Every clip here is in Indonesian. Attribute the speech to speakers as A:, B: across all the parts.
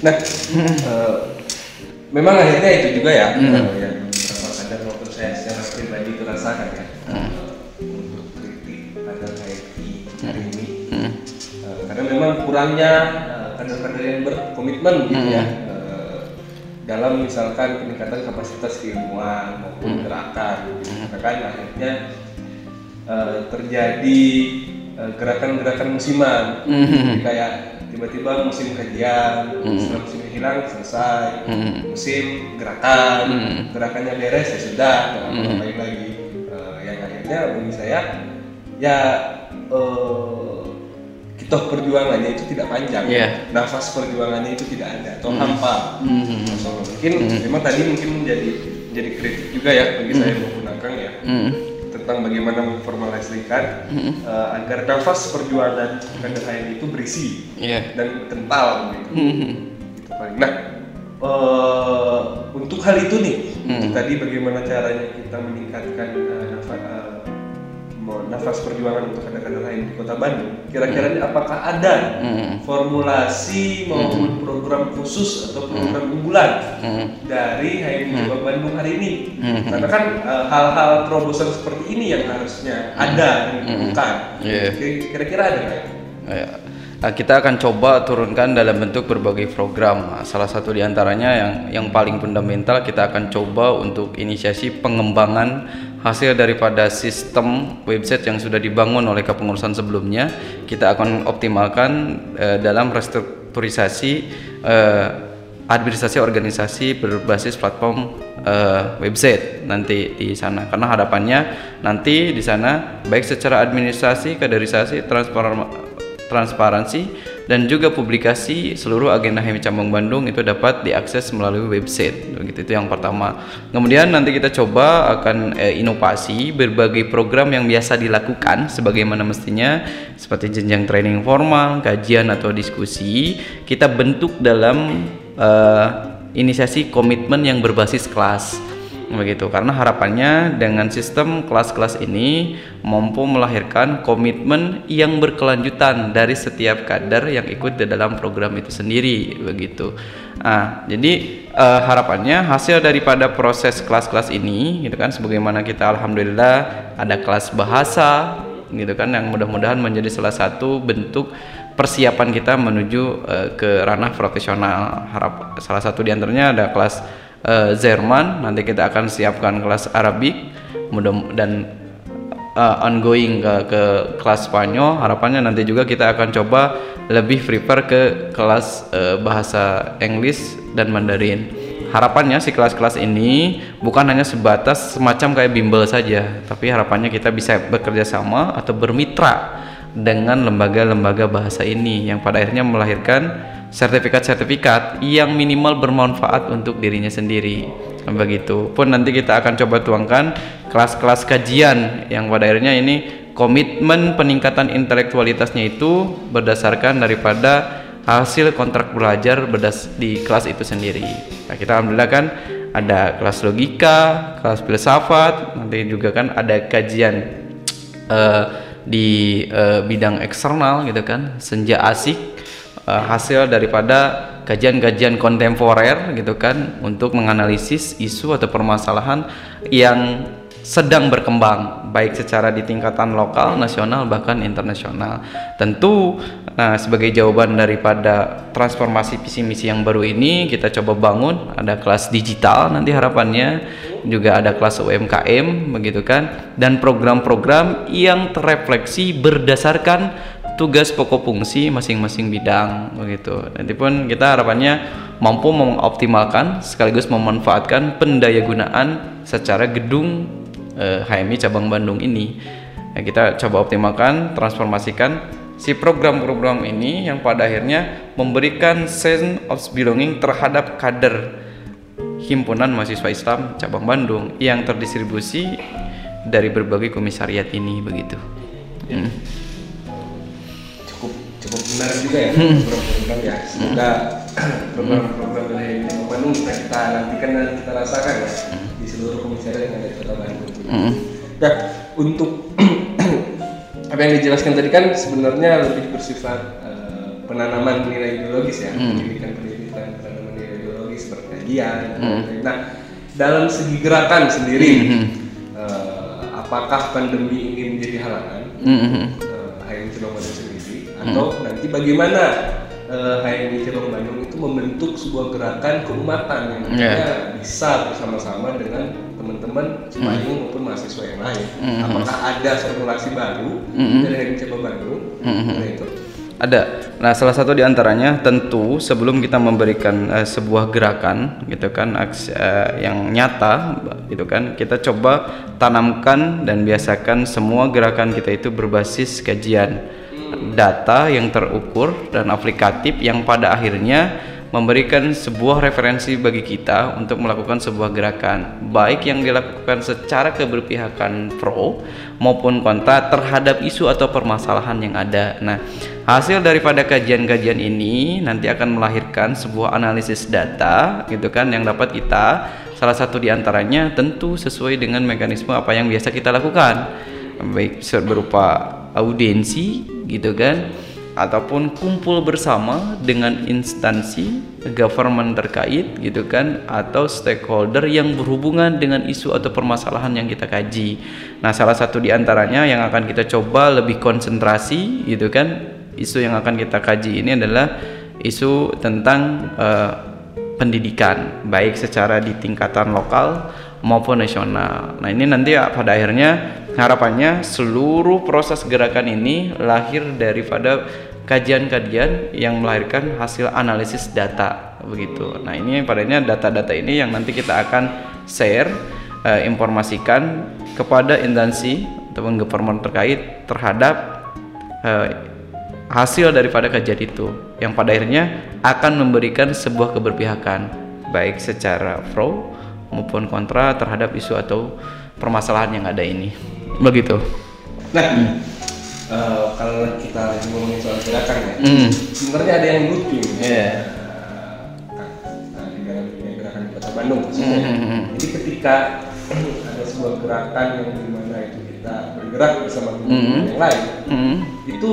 A: Nah, eh, memang akhirnya itu juga ya eh, yang kadang waktu saya secara pribadi itu rasakan ya. Eh, untuk kritik pada HMI hari ini. Eh, karena memang kurangnya kader-kader yang berkomitmen gitu ya eh, dalam misalkan peningkatan kapasitas keilmuan maupun gerakan. Gitu. Kan akhirnya terjadi gerakan-gerakan musiman. Jadi kayak tiba-tiba musim kajian setelah musim hilang selesai. Musim gerakan gerakannya beres ya sudah. Nggak ngapain lagi. Eh, yang akhirnya bagi saya ya eh, kitoh perjuangannya itu tidak panjang.
B: Iya.
A: nafas perjuangannya itu tidak ada atau hampa.
B: Mhm.
A: So, mungkin memang tadi mungkin menjadi jadi kritik juga ya bagi saya maupun Akang ya.
B: Mhm.
A: Tentang bagaimana memformulasikan eh, agar nafas perjuangan kader HMI itu berisi
B: Iya.
A: dan kental gitu.
B: Mhm.
A: Gitu paling. Nah, eh, untuk hal itu nih,
B: Hmm.
A: tadi bagaimana caranya kita meningkatkan eh, nafas, mo- nafas perjuangan untuk kader-kader lain di Kota Bandung. Kira-kira ini apakah ada
B: Mhm.
A: formulasi maupun program khusus atau program unggulan
B: Mhm.
A: dari HMI Coba Bandung hari ini?
B: Hmm.
A: Karena kan eh, hal-hal terobosan seperti ini yang harusnya ada dan dilakukan.
B: Iya.
A: Kira-kira ada nggak?
B: Ya. Nah, kita akan coba turunkan dalam bentuk berbagai program. Nah, salah satu di antaranya yang yang paling fundamental kita akan coba untuk inisiasi pengembangan hasil daripada sistem website yang sudah dibangun oleh kepengurusan sebelumnya. Kita akan optimalkan eh, dalam restrukturisasi eh, administrasi organisasi berbasis platform eh, website nanti di sana karena harapannya nanti di sana baik secara administrasi kaderisasi transparan transparansi dan juga publikasi seluruh agenda HMI Cabang Bandung itu dapat diakses melalui website. Begitu itu yang pertama. Kemudian nanti kita coba akan eh, inovasi berbagai program yang biasa dilakukan sebagaimana mestinya seperti jenjang training formal kajian atau diskusi kita bentuk dalam eh, inisiasi komitmen yang berbasis kelas begitu. Karena harapannya dengan sistem kelas-kelas ini mampu melahirkan komitmen yang berkelanjutan dari setiap kader yang ikut di dalam program itu sendiri. Begitu. Nah jadi eh, harapannya hasil daripada proses kelas-kelas ini gitu kan sebagaimana kita alhamdulillah ada kelas bahasa gitu kan yang mudah-mudahan menjadi salah satu bentuk persiapan kita menuju eh, ke ranah profesional. Harap salah satu di antaranya ada kelas Jerman nanti kita akan siapkan kelas Arabik mudah dan uh, ongoing ke, ke kelas Spanyol. Harapannya nanti juga kita akan coba lebih prepare ke kelas uh, bahasa Inggris dan Mandarin. Harapannya si kelas-kelas ini bukan hanya sebatas semacam kayak bimbel saja tapi harapannya kita bisa bekerja sama atau bermitra dengan lembaga-lembaga bahasa ini yang pada akhirnya melahirkan sertifikat-sertifikat yang minimal bermanfaat untuk dirinya sendiri. Begitu. Pun nanti kita akan coba tuangkan kelas-kelas kajian yang pada akhirnya ini komitmen peningkatan intelektualitasnya itu berdasarkan daripada hasil kontrak belajar berdas di kelas itu sendiri. Nah kita alhamdulillah kan ada kelas logika kelas filsafat nanti juga kan ada kajian eh, di eh, bidang eksternal gitu kan senja asik eh, hasil daripada kajian-kajian kontemporer gitu kan untuk menganalisis isu atau permasalahan yang sedang berkembang baik secara di tingkatan lokal, nasional bahkan internasional. Tentu nah sebagai jawaban daripada transformasi visi misi yang baru ini kita coba bangun ada kelas digital nanti harapannya juga ada kelas UMKM begitu kan dan program-program yang terrefleksi berdasarkan tugas pokok fungsi masing-masing bidang begitu. Nanti pun kita harapannya mampu mengoptimalkan sekaligus memanfaatkan pendaya gunaan secara gedung eh, HMI cabang Bandung ini. Nah, kita coba optimalkan, transformasikan si program-program ini yang pada akhirnya memberikan sense of belonging terhadap kader himpunan mahasiswa Islam cabang Bandung yang terdistribusi dari berbagai komisariat ini begitu. Hmm.
A: cukup cukup benar juga ya program-program ya. Semoga program-program dari Kota Bandung bisa kita nantikan dan kita rasakan ya di seluruh komisariat yang ada di Kota Bandung. Ya untuk apa yang dijelaskan tadi kan sebenarnya lebih bersifat eh, penanaman nilai ideologis ya pendidikan pendidikan kajian. Nah, dalam segi gerakan sendiri, eh, apakah pandemi ini menjadi halangan
B: Mhm.
A: eh, HMI Bandung sendiri, atau nanti bagaimana eh, HMI Cabang Bandung itu membentuk sebuah gerakan keumatan yang nantinya bisa bersama-sama dengan teman-teman Cipayung maupun mahasiswa yang lain. Apakah ada formulasi baru dari HMI Cabang Bandung? Nah, itu.
B: Ada. Nah, salah satu di antaranya tentu sebelum kita memberikan eh, sebuah gerakan gitu kan aksi, eh, yang nyata gitu kan, kita coba tanamkan dan biasakan semua gerakan kita itu berbasis kajian data yang terukur dan aplikatif yang pada akhirnya memberikan sebuah referensi bagi kita untuk melakukan sebuah gerakan baik yang dilakukan secara keberpihakan pro maupun kontra terhadap isu atau permasalahan yang ada. Nah, hasil daripada kajian-kajian ini nanti akan melahirkan sebuah analisis data gitu kan yang dapat kita salah satu di antaranya tentu sesuai dengan mekanisme apa yang biasa kita lakukan baik berupa audiensi gitu kan ataupun kumpul bersama dengan instansi government terkait gitu kan atau stakeholder yang berhubungan dengan isu atau permasalahan yang kita kaji. Nah, salah satu di antaranya yang akan kita coba lebih konsentrasi gitu kan isu yang akan kita kaji ini adalah isu tentang eh, pendidikan baik secara di tingkatan lokal maupun nasional. Nah, ini nanti ya, pada akhirnya harapannya seluruh proses gerakan ini lahir daripada kajian-kajian yang melahirkan hasil analisis data begitu. Nah, ini padanya data-data ini yang nanti kita akan share eh, informasikan kepada instansi ataupun government terkait terhadap eh, hasil daripada kajian itu yang pada akhirnya akan memberikan sebuah keberpihakan baik secara pro maupun kontra terhadap isu atau permasalahan yang ada ini begitu
A: Nah, eh, kalau kita ngomongin soal gerakan ya,
B: Hmm.
A: sebenarnya ada yang lucu. nih.
B: Iya.
A: Nah, di dalam dunia gerakan di Kota Bandung.
B: Hmm, hmm, hmm.
A: Jadi ketika ada sebuah gerakan yang di mana itu kita bergerak bersama teman-teman
B: Hmm.
A: yang lain,
B: Hmm.
A: itu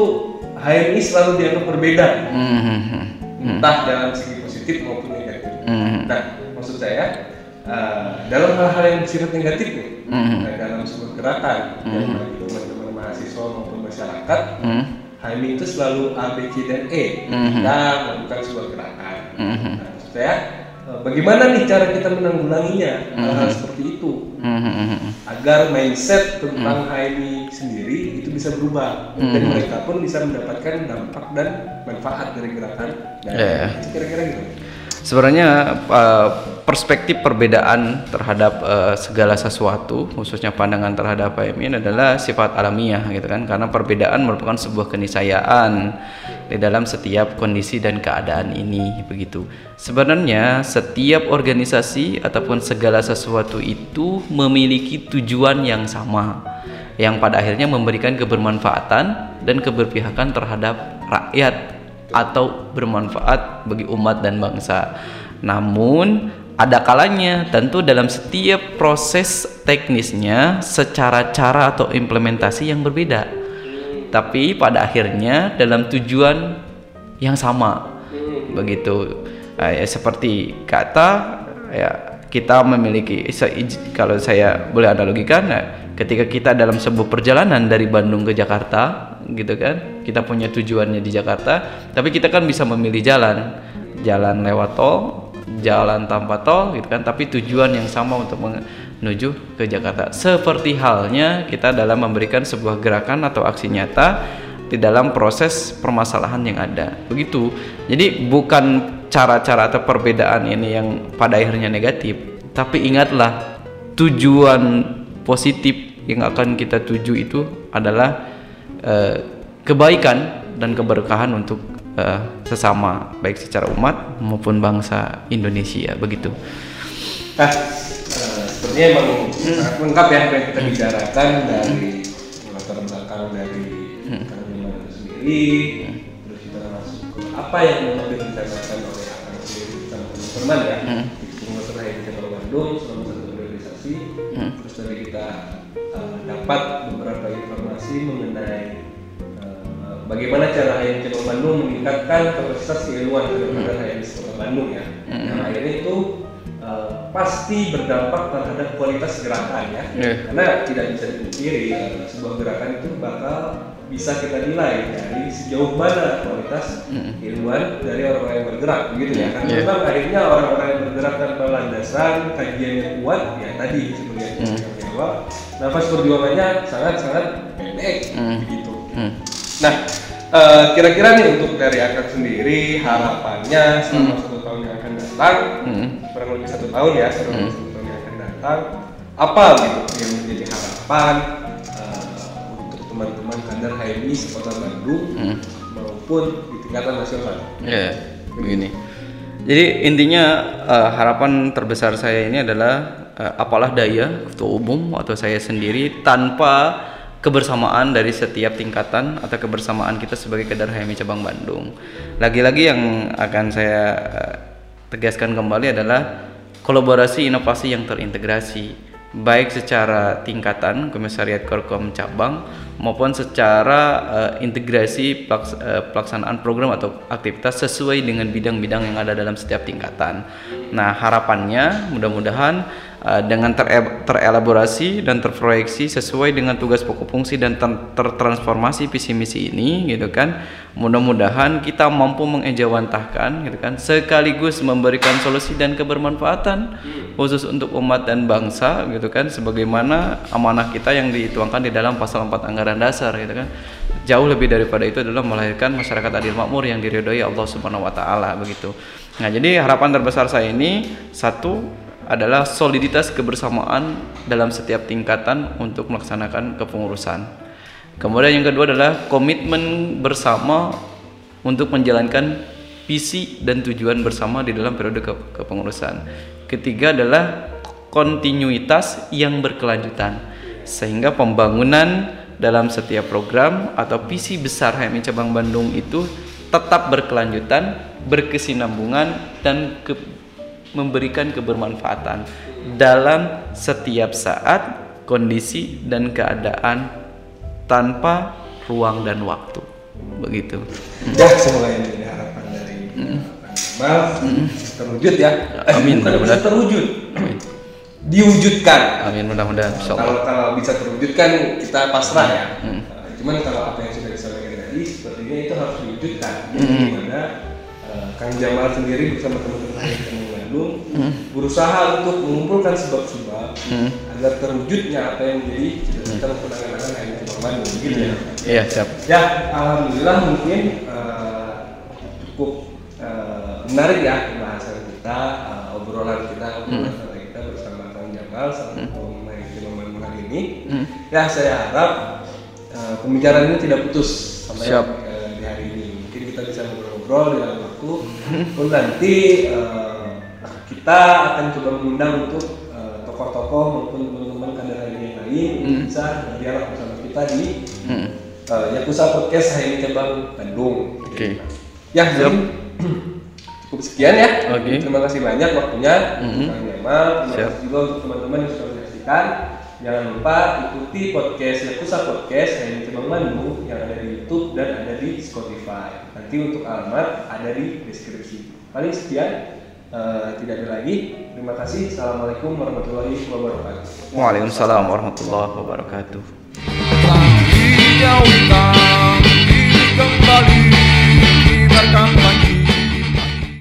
A: HMI selalu dianggap berbeda,
B: Hmm, hmm, hmm.
A: entah dalam segi positif maupun negatif.
B: Hmm.
A: Nah, maksud saya eh, dalam hal-hal yang bersifat negatif nih,
B: Hmm.
A: nah, dalam sebuah gerakan yang bagi teman-teman mahasiswa maupun masyarakat,
B: Hmm.
A: HMI itu selalu A, B, C, dan E.
B: Mhm.
A: Kita melakukan sebuah gerakan.
B: Mhm.
A: Nah, saya eh, bagaimana nih cara kita menanggulanginya hal-hal seperti itu
B: Hmm, hmm, hmm, hmm.
A: agar mindset tentang HMI sendiri itu bisa berubah dan mereka pun bisa mendapatkan dampak dan manfaat dari gerakan.
B: Iya.
A: itu kira-kira gitu.
B: Sebenarnya eh, perspektif perbedaan terhadap eh, segala sesuatu, khususnya pandangan terhadap ini adalah sifat alamiah gitu kan, karena perbedaan merupakan sebuah keniscayaan di dalam setiap kondisi dan keadaan ini begitu. Sebenarnya setiap organisasi ataupun segala sesuatu itu memiliki tujuan yang sama yang pada akhirnya memberikan kebermanfaatan dan keberpihakan terhadap rakyat atau bermanfaat bagi umat dan bangsa. Namun ada kalanya tentu dalam setiap proses teknisnya secara cara atau implementasi yang berbeda. Tapi pada akhirnya dalam tujuan yang sama. Begitu. Eh, seperti kata ya kita memiliki kalau saya boleh analogikan ya, ketika kita dalam sebuah perjalanan dari Bandung ke Jakarta gitu kan? Kita punya tujuannya di Jakarta tapi kita kan bisa memilih jalan. Jalan lewat tol jalan tanpa tol gitu kan? Tapi tujuan yang sama untuk menuju ke Jakarta. Seperti halnya kita dalam memberikan sebuah gerakan atau aksi nyata di dalam proses permasalahan yang ada. Begitu. Jadi bukan cara-cara atau perbedaan ini yang pada akhirnya negatif tapi ingatlah tujuan positif yang akan kita tuju itu adalah eh, kebaikan dan keberkahan untuk eh, sesama baik secara umat maupun bangsa Indonesia begitu.
A: Nah, eh, sepertinya emang sangat lengkap ya apa yang kita bicarakan dari latar belakang dari Kang Bima itu sendiri, terus kita masuk ke apa yang memang direncanakan oleh Akang sendiri bersama teman-teman ya, di pengusaha yang di Kota Bandung selama satu organisasi, terus tadi kita eh, dapat beberapa informasi mengenai bagaimana cara HMC Kota Bandung meningkatkan kapasitas keilmuan daripada HMC Kota Bandung ya, yang akhirnya itu pasti berdampak terhadap kualitas gerakan ya.
B: Iya.
A: Karena tidak bisa dipungkiri eh, sebuah gerakan itu bakal bisa kita nilai dari sejauh mana kualitas ilmuwan dari orang-orang yang bergerak begitu ya. Karena
B: Iya.
A: memang akhirnya orang-orang yang bergerak tanpa landasan kajian yang kuat ya tadi seperti yang
B: Hmm.
A: saya bilang bahwa nafas perjuangannya sangat-sangat pendek
B: Hmm.
A: begitu.
B: Hmm.
A: Nah, eh, kira-kira nih untuk dari akad sendiri harapannya selama satu tahun yang akan datang,
B: Hmm.
A: kurang lebih satu tahun ya, kurang lebih satu tahun yang akan datang, apa gitu yang menjadi harapan eh, untuk teman-teman kader HMI sekota Bandung
B: Hmm.
A: maupun di tingkatan nasional?
B: Ya, begini. Jadi intinya eh, harapan terbesar saya ini adalah eh, apalah daya ketua umum atau saya sendiri tanpa kebersamaan dari setiap tingkatan atau kebersamaan kita sebagai kader HMI cabang Bandung. Lagi-lagi yang akan saya eh, tegaskan kembali adalah kolaborasi inovasi yang terintegrasi baik secara tingkatan komisariat Korkom cabang maupun secara eh, integrasi pelaks- eh, pelaksanaan program atau aktivitas sesuai dengan bidang-bidang yang ada dalam setiap tingkatan. Nah, harapannya mudah-mudahan eh, dengan tere- terelaborasi dan terproyeksi sesuai dengan tugas pokok fungsi dan ter- visi misi ini gitu kan. Mudah-mudahan kita mampu mengejawantahkan gitu kan sekaligus memberikan solusi dan kebermanfaatan khusus untuk umat dan bangsa gitu kan sebagaimana amanah kita yang dituangkan di dalam pasal 4 anggaran dasar gitu kan. Jauh lebih daripada itu adalah melahirkan masyarakat adil makmur yang diridhoi Allah Subhanahu wa taala begitu. Nah, jadi harapan terbesar saya ini satu adalah soliditas kebersamaan dalam setiap tingkatan untuk melaksanakan kepengurusan. Kemudian yang kedua adalah komitmen bersama untuk menjalankan visi dan tujuan bersama di dalam periode ke- kepengurusan. Ketiga adalah kontinuitas yang berkelanjutan sehingga pembangunan dalam setiap program atau visi besar HMI cabang Bandung itu tetap berkelanjutan, berkesinambungan dan ke- memberikan kebermanfaatan dalam setiap saat, kondisi dan keadaan tanpa ruang dan waktu. Begitu.
A: Ya, semoga ini harapan dari Bang terwujud ya.
B: Amin, mudah-mudahan.
A: terwujud. Diwujudkan.
B: Amin mudah-mudahan insyaallah.
A: Kalau kalau bisa terwujudkan kita pasrah ya. Nah, cuman kalau apa yang sudah disampaikan tadi sepertinya itu harus diwujudkan. Jadi
B: Hmm.
A: gimana eh, Kang Jamal sendiri bersama teman-teman Bandung
B: Hmm.
A: berusaha untuk mengumpulkan sebab-sebab
B: Hmm.
A: agar terwujudnya apa yang menjadi cita-cita maupun angan-angan yang di Bandung gitu ya.
B: Iya, siap.
A: Ya, alhamdulillah mungkin eh, cukup eh, menarik ya pembahasan kita, eh, obrolan kita, obrolan santai kita bersama Kang Jamal satu pemain Bandung hari ini.
B: Hmm.
A: Ya, saya harap eh, pembicaraan ini tidak putus sampai
B: Siap.
A: eh, di hari ini. Mungkin kita bisa ngobrol-ngobrol di lain waktu. Pun nanti eh, kita akan coba mengundang untuk eh, tokoh-tokoh maupun teman-teman kader hari yang lain
B: Hmm.
A: bisa berdialog bersama kita di
B: Hmm.
A: uh, Yakuza Podcast HMI Cabang Bandung.
B: Oke.
A: Ya,
B: Siap.
A: jadi cukup sekian ya.
B: Oke.
A: Terima kasih banyak waktunya,
B: Mhm.
A: Kang Jamal. Terima
B: Siap.
A: kasih juga untuk teman-teman yang sudah menyaksikan. Jangan lupa ikuti podcast Yakuza Podcast HMI Cabang Bandung yang ada di YouTube dan ada di Spotify. Nanti untuk alamat ada di deskripsi. Paling sekian. Eh, tidak ada lagi. Terima kasih. Assalamualaikum warahmatullahi wabarakatuh.
B: Waalaikumsalam warahmatullahi wabarakatuh.
C: Kembali